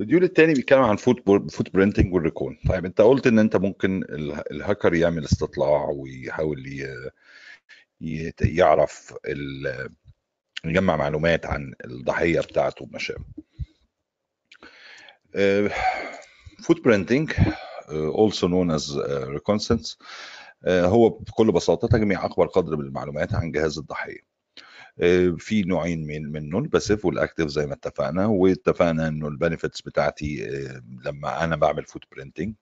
ال module الثاني بيتكلم عن foot footprinting وال recon طيب انت قلت ان انت ممكن ال- الهاكر يعمل استطلاع ويحاول يعرف يجمع معلومات عن الضحية بتاعته وما شابه footprinting also known as uh, reconnaissance آه، هو بكل بساطة تجميع أكبر قدر من المعلومات عن جهاز الضحية. آه، في نوعين من منه ال passive وال active زي ما اتفقنا واتفقنا إنه ال benefits بتاعتي آه، لما أنا بعمل footprinting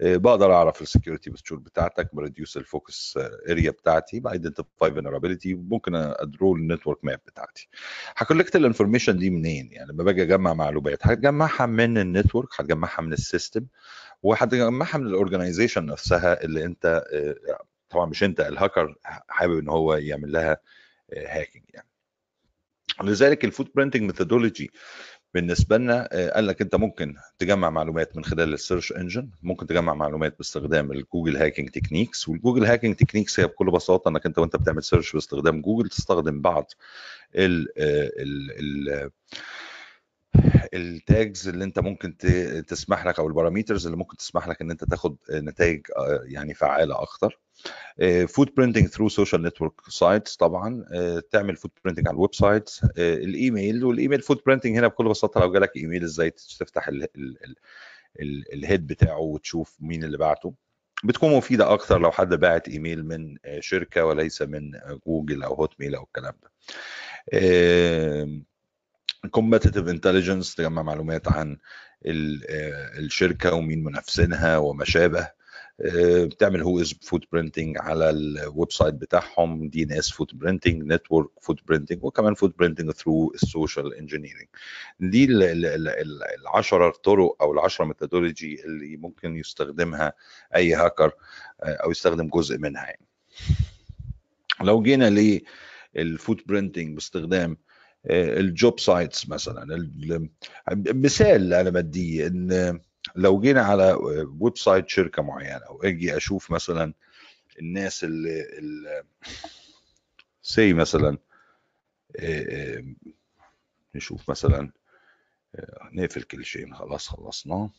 بقدر أعرف ال security posture بتاعتك ب reduce ال focus area بتاعتي ب identify vulnerability ممكن أ draw ال network map بتاعتي. ه collect ال information دي منين؟ يعني لما باجي أجمع معلومات هتجمعها من ال network هتجمعها من ال system وهتجمعها من ال organization نفسها اللي أنت آه، طبعا مش أنت الهاكر حابب إن هو يعمل لها hacking يعني. لذلك ال footprinting methodology بالنسبة لنا آه، قال لك أنت ممكن تجمع معلومات من خلال ال search engine ممكن تجمع معلومات باستخدام ال Google hacking techniques وال Google hacking techniques هي بكل بساطة إنك أنت وأنت بتعمل search باستخدام جوجل تستخدم بعض ال ال ال ال tags اللي أنت ممكن تسمح لك أو ال parameters اللي ممكن تسمح لك إن أنت تاخد نتائج آه، يعني فعالة أكتر. footprinting through social network sites طبعا آه، تعمل footprinting على ال website ال email وال email footprinting هنا بكل بساطة لو جالك إيميل إزاي تفتح ال- ال- ال- ال- ال head بتاعه وتشوف مين اللي بعته. بتكون مفيدة أكتر لو حد باعت إيميل من آه، شركة وليس من آه، جوجل أو Hotmail أو الكلام ده. competitive intelligence تجمع معلومات عن ال- آه، الشركة ومين منافسينها وما شابه. آه، بتعمل whois footprinting على ال website بتاعهم دي ان اس فوت برينتنج نتورك فوت برينتنج وكمان footprinting through ال social engineering دي ال- ال- ال- ال- العشرة طرق أو العشرة methodology اللي ممكن يستخدمها أي هاكر آه، أو يستخدم جزء منها يعني. لو جينا لل footprinting باستخدام ال job sites مثلا ال- مثال أنا بديه إن لو جينا على website شركة معينة أو أجي أشوف مثلا الناس اللي, سي مثلا آه، آه، نشوف مثلا آه، نقفل كل شيء خلاص خلصناه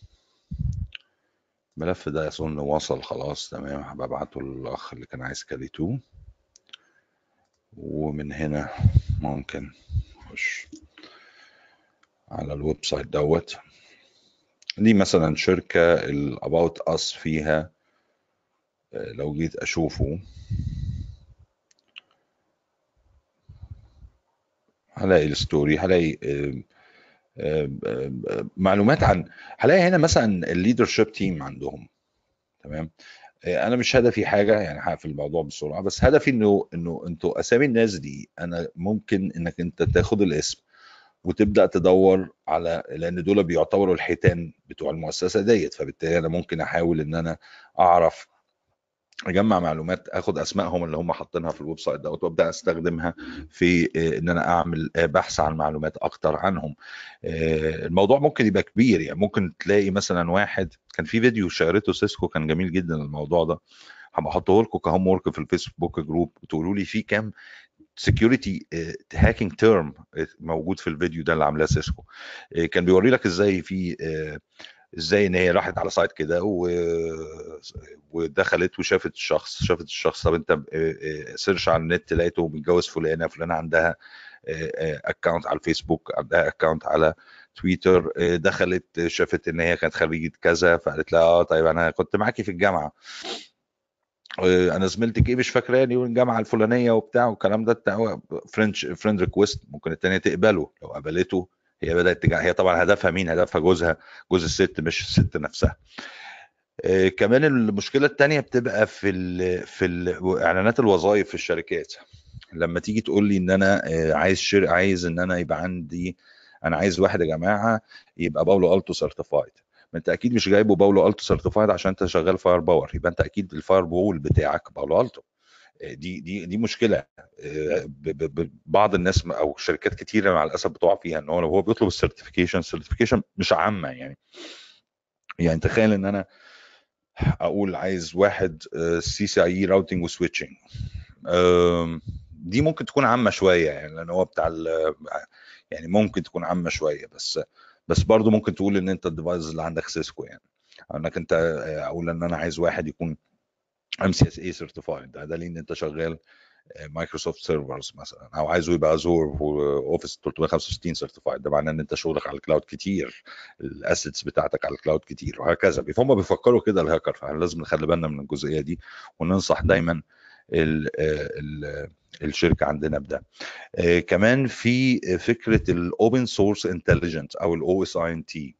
الملف ده أظن وصل خلاص تمام. هبقى ابعته للأخ اللي كان عايز كريتوه ومن هنا ممكن نخش على ال website دوت. دي مثلا شركة ال about us فيها آه، لو جيت أشوفه. هلاقي ال story هلاقي معلومات عن هلاقي هنا مثلا ال leadership team عندهم. تمام؟ آه، أنا مش هدفي حاجة يعني هقفل الموضوع بسرعة بس هدفي إنه إنه أنتوا أسامي الناس دي أنا ممكن إنك أنت تاخد الاسم. وتبدأ تدور على لأن دول بيعتبروا الحيتان بتوع المؤسسة ديت فبالتالي أنا ممكن أحاول إن أنا أعرف أجمع معلومات آخد أسمائهم اللي هم حاطينها في ال website دوت وأبدأ أستخدمها في آه، إن أنا أعمل آه، بحث عن معلومات أكتر عنهم. آه، الموضوع ممكن يبقى كبير يعني ممكن تلاقي مثلا واحد كان في فيديو شيرته Cisco كان جميل جدا الموضوع ده. هبقى أحطه لكم ك homework في ال Facebook group تقولوا لي في كام security hacking term موجود في الفيديو ده اللي عاملاه Cisco آه، كان بيوري لك إزاي في آه، إزاي إن هي راحت على site كده. ودخلت وشافت الشخص شافت الشخص طب أنت search على النت لقيته متجوز فلانة فلانة عندها account على الفيسبوك عندها account على تويتر دخلت شافت إن هي كانت خريجة كذا فقالت لها آه طيب أنا كنت معاكي في الجامعة أنا زميلتك إيه مش فاكراني والجامعة الفلانية وبتاع والكلام ده friend friend request ممكن التانية تقبله لو قبلته هي بدأت تجع... هي طبعا هدفها مين؟ هدفها جوزها جوز الست مش الست نفسها. آه، كمان المشكلة التانية بتبقى في ال... في ال... إعلانات الوظائف في الشركات. لما تيجي تقول لي إن أنا آه، عايز شر... عايز إن أنا يبقى عندي أنا عايز واحد يا جماعة يبقى Palo Alto certified ما انت أكيد مش جايبه Palo Alto certified عشان انت شغال Firepower. يبقى انت أكيد ال firewall بتاعك Palo Alto. دي دي دي مشكلة. بعض الناس أو شركات كتيرة مع الأسف بتقع فيها إن هو لو هو بيطلب ال certification ال certification مش عامة يعني. يعني تخيل إن أنا أقول عايز واحد CCIE routing و switching دي ممكن تكون عامة شوية يعني لأن هو بتاع يعني ممكن تكون عامة شوية بس بس برضه ممكن تقول إن أنت ال device اللي عندك Cisco يعني. إنك أنت أقول إن أنا عايز واحد يكون MCSE certified ده دليل إن أنت شغال Microsoft servers مثلا أو عايزه يبقى Azure Office 365 certified ده معناه إن أنت شغلك على ال cloud كتير ال assets بتاعتك على ال cloud كتير وهكذا. فهم بيفكروا كده الهاكر فلازم نخلي بالنا من الجزئية دي وننصح دايما ال ال الشركة عندنا بده. آه كمان في فكرة ال open source intelligence أو الاو اس اي ان تي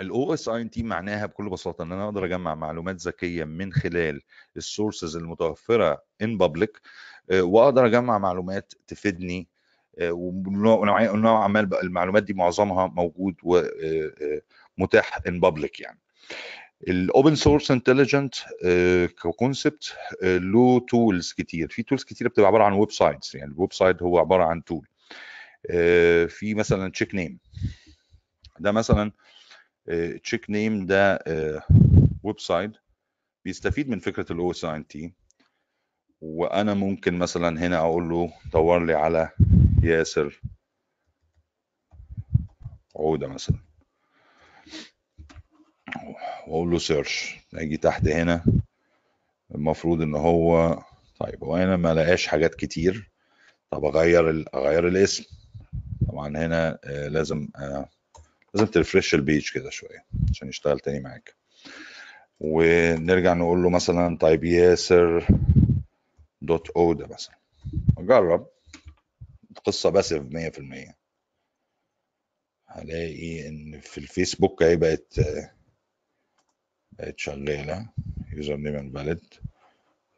الاو اس اي ان تي معناها بكل بساطة إن أنا أقدر أجمع معلومات ذكية من خلال ال sources المتوفرة in public وأقدر أجمع معلومات تفيدني ونوعا ما المعلومات دي معظمها موجود ومتاح in public يعني. ال open source intelligence ك concept له tools كتير. في tools كتير بتبقى عبارة عن websites يعني ال website هو عبارة عن tool في مثلا check name ده مثلا check name ده website بيستفيد من فكرة ال OSINT وأنا ممكن مثلا هنا أقول له دور لي على ياسر عودة مثلا. وأقول له search أجي تحت هنا. المفروض إن هو طيب هو هنا ما لقاش حاجات كتير. طب أغير أغير الاسم. طبعا هنا لازم لازم ترفرش ال page كده شوية عشان يشتغل تاني معاك. ونرجع نقول له مثلا طيب ياسر دوت أو ده مثلا. اجرب القصة باسف 100% هلاقي إن في الفيسبوك اهي بقت بقت شغاله username invalid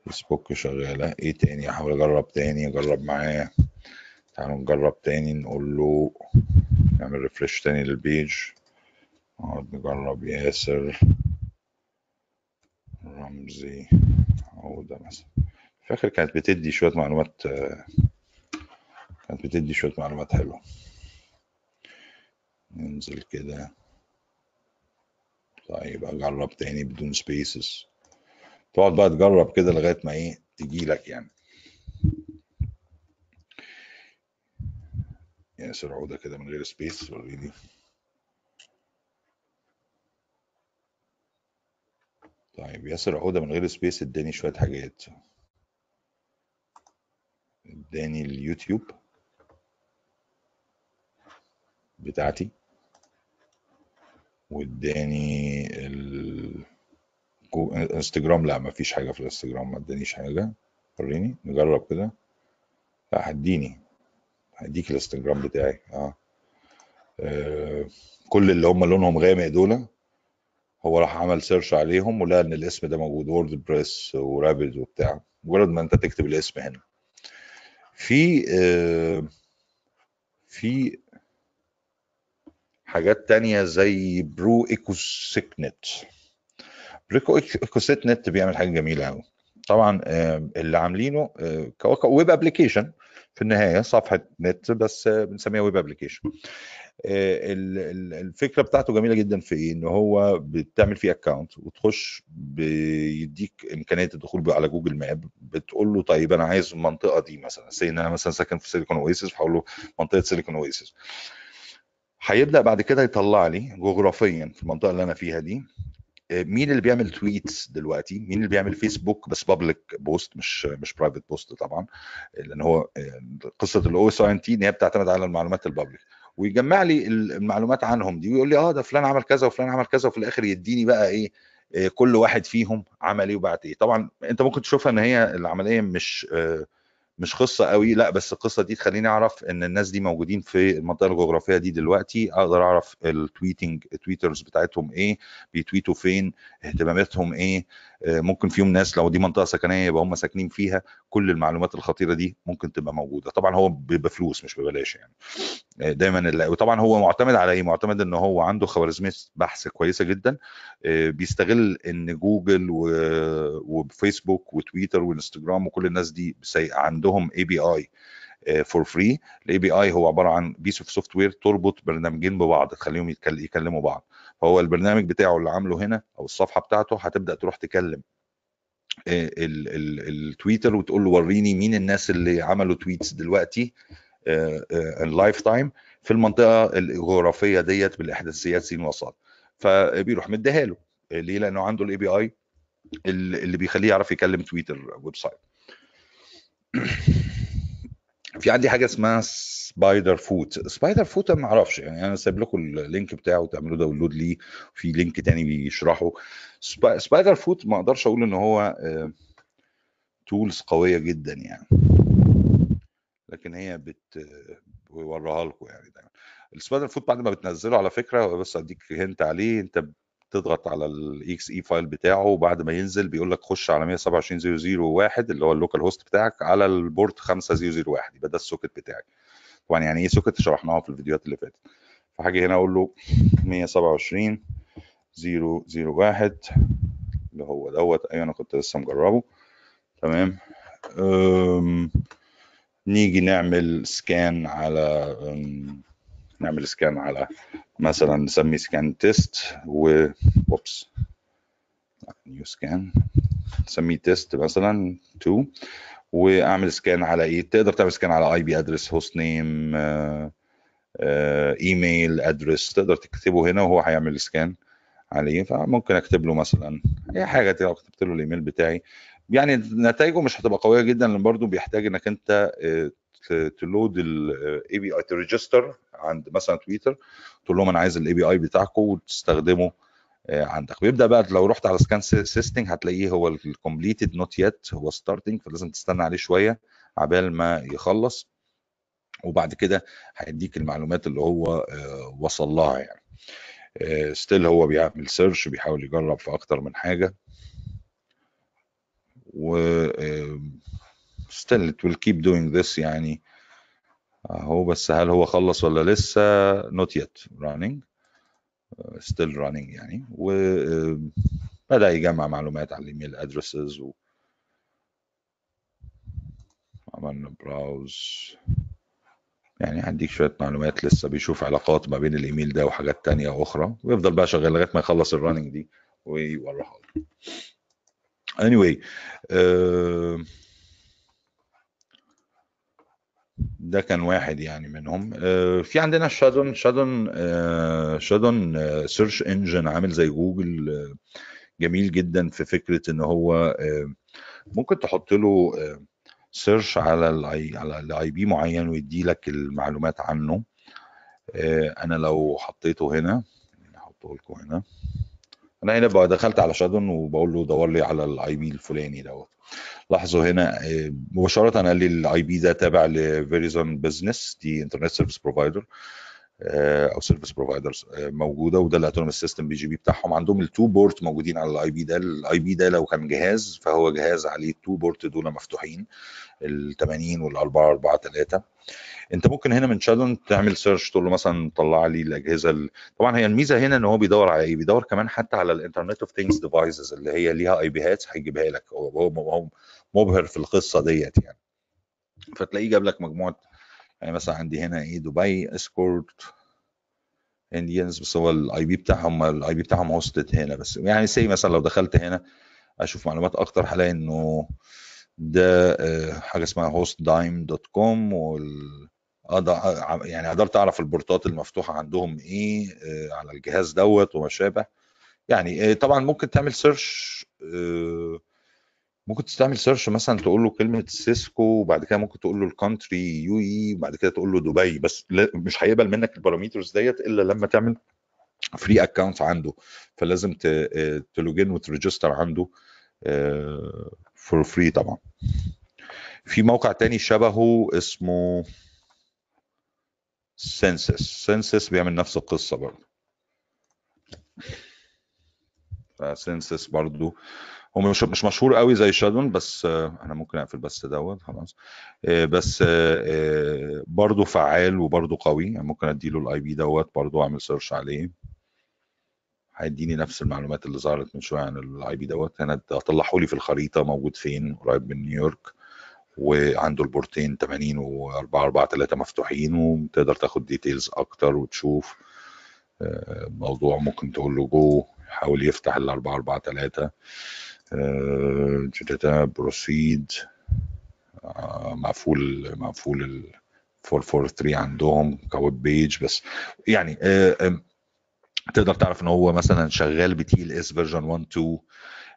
فيسبوك شغاله إيه تاني؟ احاول اجرب تاني. اجرب معاه تعالوا نجرب تاني. نقول له نعمل refresh تاني لل page نقعد نجرب ياسر. رمزي عودة مثلا. فاكر كانت بتدي شوية معلومات كانت بتدي شوية معلومات حلوة. ننزل كده. طيب أجرب تاني بدون spaces تقعد بقى تجرب كده لغاية ما إيه تجي لك يعني. ياسر عودة كده من غير space وريني. طيب ياسر عودة من غير سبيس اداني شوية حاجات. اداني اليوتيوب بتاعتي. واداني ال انستجرام. لا مفيش حاجة في الانستجرام ما ادانيش حاجة. وريني نجرب كده. لا هديني. هديك الانستجرام بتاعي. آه, آه. كل اللي هم لونهم غامق دول هو راح عمل search عليهم ولقى إن الاسم ده موجود. WordPress ورابد وبتاع. مجرد ما انت تكتب الاسم هنا. في آه في حاجات تانية زي pro Echosec.net. pro Echosec.net بيعمل حاجة جميلة قوي طبعا آه اللي عاملينه web application في النهاية صفحة نت بس بنسميها web application الفكرة بتاعته جميلة جدا في إيه؟ إن هو بتعمل فيه account وتخش بيديك إمكانية الدخول على Google Map بتقول له طيب أنا عايز المنطقة دي مثلا say إن أنا مثلا ساكن في Silicon Oasis فهقول له منطقة Silicon Oasis هيبدأ بعد كده يطلع لي جغرافيا في المنطقة اللي أنا فيها دي. مين اللي بيعمل tweets دلوقتي؟ مين اللي بيعمل فيسبوك بس public post مش مش private post طبعا؟ لأن هو قصة ال OSINT إن هي بتعتمد على المعلومات ال public ويجمع لي المعلومات عنهم دي ويقول لي آه ده فلان عمل كذا وفلان عمل كذا وفي الآخر يديني بقى إيه كل واحد فيهم عمل إيه وبعت إيه. طبعا أنت ممكن تشوفها إن هي العملية مش مش قصة قوي لا بس القصة دي تخليني أعرف إن الناس دي موجودين في المنطقة الجغرافية دي دلوقتي أقدر أعرف ال tweeting ال tweeters بتاعتهم إيه بيتويتوا فين اهتماماتهم إيه آه، ممكن فيهم ناس لو دي منطقة سكنية يبقى هم ساكنين فيها كل المعلومات الخطيرة دي ممكن تبقى موجودة. طبعا هو بفلوس مش ببلاش يعني. آه، دايما وطبعا هو معتمد على إيه؟ معتمد إن هو عنده خوارزمية بحث كويسة جدا. آه، بيستغل إن جوجل وفيسبوك وتويتر وإنستجرام وكل الناس دي عندهم API for free ال API هو عبارة عن piece of software تربط برنامجين ببعض تخليهم يكلموا بعض. فهو البرنامج بتاعه اللي عامله هنا أو الصفحة بتاعته هتبدأ تروح تكلم آه، ال- ال- التويتر وتقول له وريني مين الناس اللي عملوا tweets دلوقتي ال live time في المنطقة الجغرافية ديت بالاحداثيات سين وصاد فبيروح مديها له. آه، ليه؟ لأنه عنده ال API اللي بيخليه يعرف يكلم تويتر website في عندي حاجة اسمها SpiderFoot SpiderFoot أنا ما أعرفش يعني أنا سايب لكم ال link بتاعه تعملوا download ليه في link تاني بيشرحه. Spi- SpiderFoot ما أقدرش أقول إن هو tools قوية جدا يعني. لكن هي بت بيوريها لكم يعني دايما. ال SpiderFoot بعد ما بتنزله على فكرة بس أديك hint عليه أنت بتضغط على ال exe file بتاعه وبعد ما ينزل بيقول لك خش على 127.0.0.1 اللي هو ال local host بتاعك على ال port 5001 يبقى ده ال socket بتاعك طبعا يعني إيه socket شرحناها في الفيديوهات اللي فاتت فهاجي هنا أقول له 127 001 اللي هو دوت أيوه أنا كنت لسه مجربه تمام. نيجي نعمل scan على. نعمل scan على مثلا نسمي scan test و oops new scan نسميه test مثلا 2 واعمل scan على إيه؟ تقدر تعمل scan على IP address host name email address تقدر تكتبه هنا وهو هيعمل scan عليه. فممكن أكتب له مثلا أي حاجة لو كتبت له الإيميل بتاعي يعني نتائجه مش هتبقى قوية جدا لأن برضه بيحتاج إنك أنت آه، ت load ال API ت register عند مثلا تويتر تقول لهم أنا عايز ال API بتاعكم وتستخدمه آه، عندك. بيبدا بقى لو رحت على scan settings هتلاقيه هو ال completed not yet هو starting فلازم تستنى عليه شوية عبال ما يخلص. وبعد كده هيديك المعلومات اللي هو آه، وصل لها يعني. still هو بيعمل search بيحاول يجرب في أكتر من حاجة. و آه، still it will keep doing this يعني. أهو بس هل هو خلص ولا لسه؟ Yet. Running. Uh, still running يعني. وبدأ يجمع معلومات على ال email addresses و عملنا browse يعني هديك شوية معلومات لسه بيشوف علاقات ما بين الإيميل ده وحاجات تانية أخرى. ويفضل بقى شغال لغاية ما يخلص ال running دي ويوريها لك anyway uh, ده كان واحد يعني منهم. آه، في عندنا Shodan Shodan آه، Shodan search engine عامل زي جوجل. آه، جميل جدا في فكرة إن هو آه، ممكن تحط له search على ال I على ال IP معين ويدي لك المعلومات عنه. آه، أنا لو حطيته هنا هحطه لكم هنا. أنا هنا بقى دخلت على Shodan وبقول له دور لي على ال IP الفلاني دوت. لاحظوا هنا آه، مباشرة قال لي ال IP ده تابع ل Verizon Business دي internet service provider أو service providers موجودة وده ال autonomous system BGP بتاعهم. عندهم ال two port موجودين على ال IP ده. ال IP ده لو كان جهاز فهو جهاز عليه ال two port دول مفتوحين ال 80 وال 443 انت ممكن هنا من Shodan تعمل search تقول له مثلا طلع لي الأجهزة ال... طبعا هي الميزة هنا إن هو بيدور على إيه؟ بيدور كمان حتى على ال internet of things devices اللي هي ليها IP هات هيجيبها لك. هو مبهر في القصة ديت يعني. فتلاقيه جاب لك مجموعة يعني مثلا عندي هنا إيه؟ دبي escort Indians بس هو ال IP بتاعهم ال IP بتاعهم hosted هنا بس. يعني say مثلا لو دخلت هنا أشوف معلومات أكتر هلاقي إنه ده آه، حاجة اسمها dot com وال يعني قدرت اعرف ال ports المفتوحة عندهم إيه آه، على الجهاز دوت وما شابه. يعني طبعا ممكن تعمل search ممكن تعمل search مثلا تقول له كلمة Cisco وبعد كده ممكن تقول له ال country UAE وبعد كده تقول له دبي. بس مش هيقبل منك ال parameters ديت إلا لما تعمل free account عنده. فلازم ت login وت register عنده for free طبعا. في موقع تاني شبهه اسمه Censys Censys بيعمل نفس القصة برضه. Censys برضو هو مش مش مشهور قوي زي Shodan بس آه، أنا ممكن أقفل بس دوت خلاص. آه، بس آه، برضو فعال وبرضو قوي. يعني ممكن أديله ال IP دوت برضو اعمل search عليه. هيديني نفس المعلومات اللي ظهرت من شوية عن ال IP دوت. أنا اطلعه لي في الخريطة موجود فين؟ قريب من نيويورك. وعنده ال port ين 80 و4 4 3 مفتوحين وتقدر تاخد details أكتر وتشوف آه، موضوع ممكن تقول له جو يحاول يفتح ال 4 4 3 proceed مقفول مقفول ال 443 عندهم كويب بيج بس يعني آه، تقدر تعرف إن هو مثلا شغال ب TLS version 1 2 آه،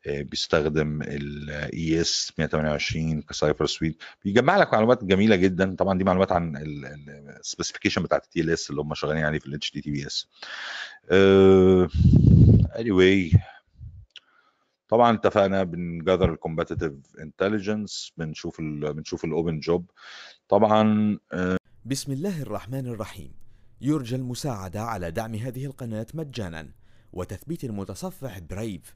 بيستخدم ال AES 128 ك cipher suite بيجمع لك معلومات جميلة جدا. طبعا دي معلومات عن ال specification بتاعت ال TLS اللي هم شغالين عليه في ال HTTPS anyway طبعا اتفقنا بنجذر ال competitive intelligence بنشوف ال بنشوف ال open job طبعا بسم الله الرحمن الرحيم. يرجى المساعدة على دعم هذه القناة مجانا. وتثبيت المتصفح برايف